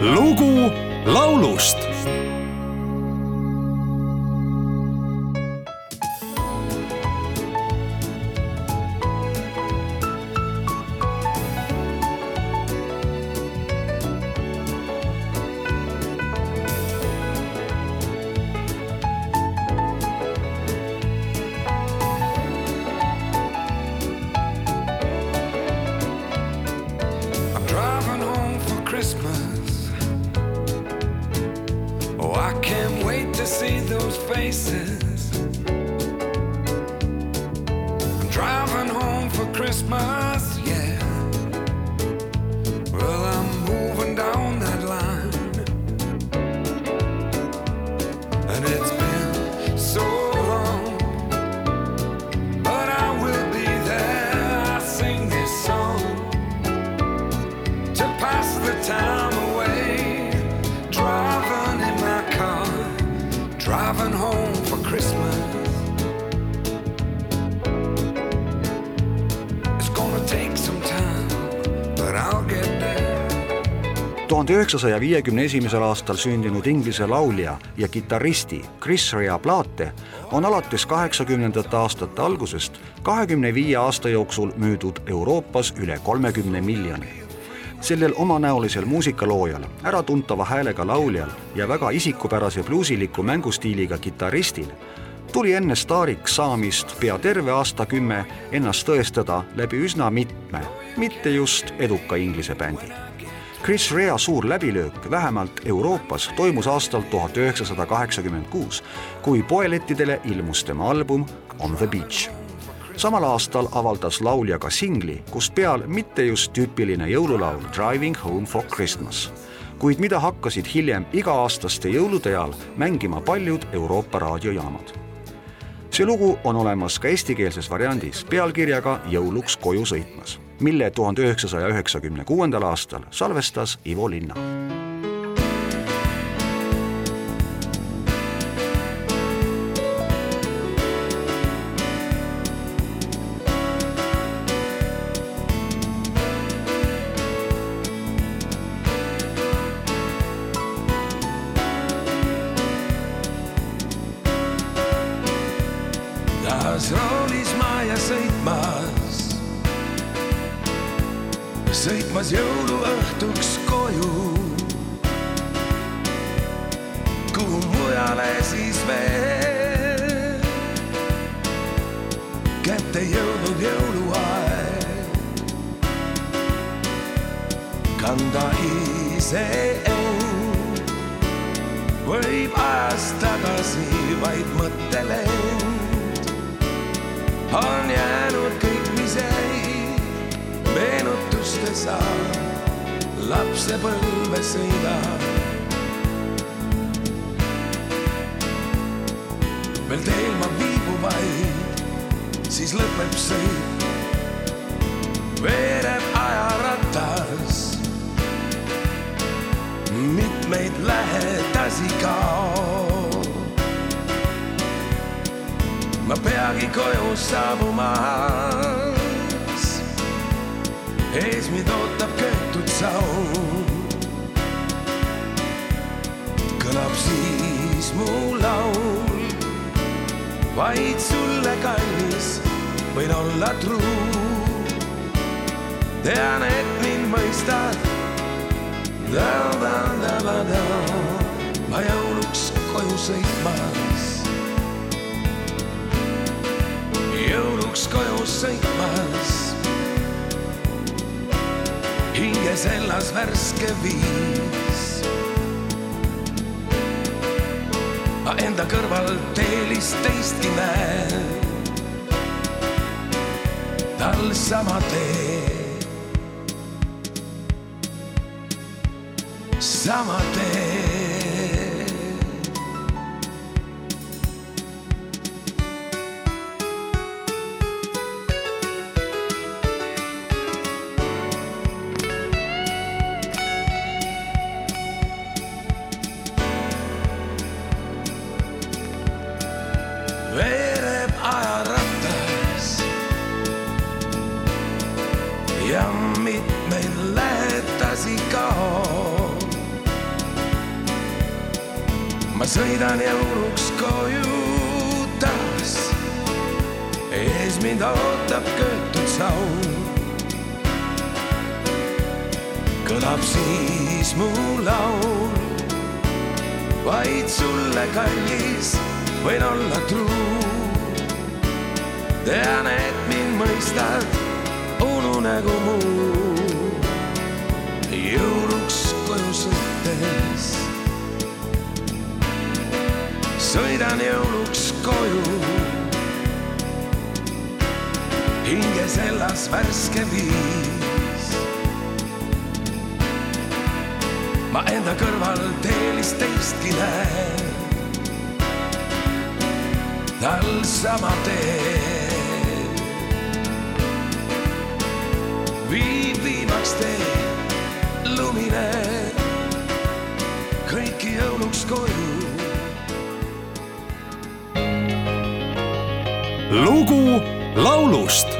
lugu laulust I can't wait to see those faces. I'm driving home for Christmas, tuhande üheksasaja viiekümne esimesel aastal sündinud Inglise laulja ja kitarristi Chris Rea Plate on alates kaheksakümnendate aastate algusest kahekümne viie aasta jooksul müüdud Euroopas üle kolmekümne miljoni. sellel omanäolisel muusikaloojal, äratuntava häälega lauljal ja väga isikupärase bluusiliku mängustiiliga kitarristil tuli enne staariks saamist pea terve aastakümme ennast tõestada läbi üsna mitme, mitte just eduka Inglise bändi Chris Rea suur läbilöök vähemalt Euroopas toimus aastal tuhat üheksasada kaheksakümmend kuus, kui poelettidele ilmus tema album On the beach. samal aastal avaldas laulja ka singli, kus peal mitte just tüüpiline jõululaul Driving home for Christmas, kuid mida hakkasid hiljem iga-aastaste jõulude ajal mängima paljud Euroopa raadiojaamad. See lugu on olemas ka eestikeelses variandis pealkirjaga Jõuluks koju sõitmas, mille tuhande üheksasaja üheksakümne kuuendal aastal salvestas Ivo Linna. taas roolis maja sõitmas, sõitmas jõuluõhtuks koju. kuhu mujale siis veel? kätte jõudnud jõuluaeg, kanda ise end võib ajas tagasi vaid mõttelend on jäänud kõik, mis jäi meenutuste saal, lapsepõlve sõidab. veel teel ma viibun vaid, siis lõpeb sõit. veereb ajaratas, mitmeid lähedasi kaob ma peagi koju saabumas. Ees mind ootab köetud saun. kõlab siis mu laul. vaid sulle, kallis, võin olla truu. tean, et mind mõistad. ma jõuluks koju sõitmas jõuluks koju sõitmas. Hinges elas värske viis. ma enda kõrval teelist teistki näen. tal sama tee. sama tee. Veereb ajaratas ja mitmeid lähedasi kaob. ma sõidan jõuluks koju taas. ees mind ootab köetud saun. kõlab siis mu laul. vaid sulle, kallis, võin olla truu. tean, et mind mõistad, ununegu muu. jõuluks koju sõites sõidan jõuluks koju. hinges elas värske viis. ma enda kõrval teelist teistki näen. Tal sama tee. viib viimaks tee, lumine. Kõiki jõuluks koju. Lugu laulust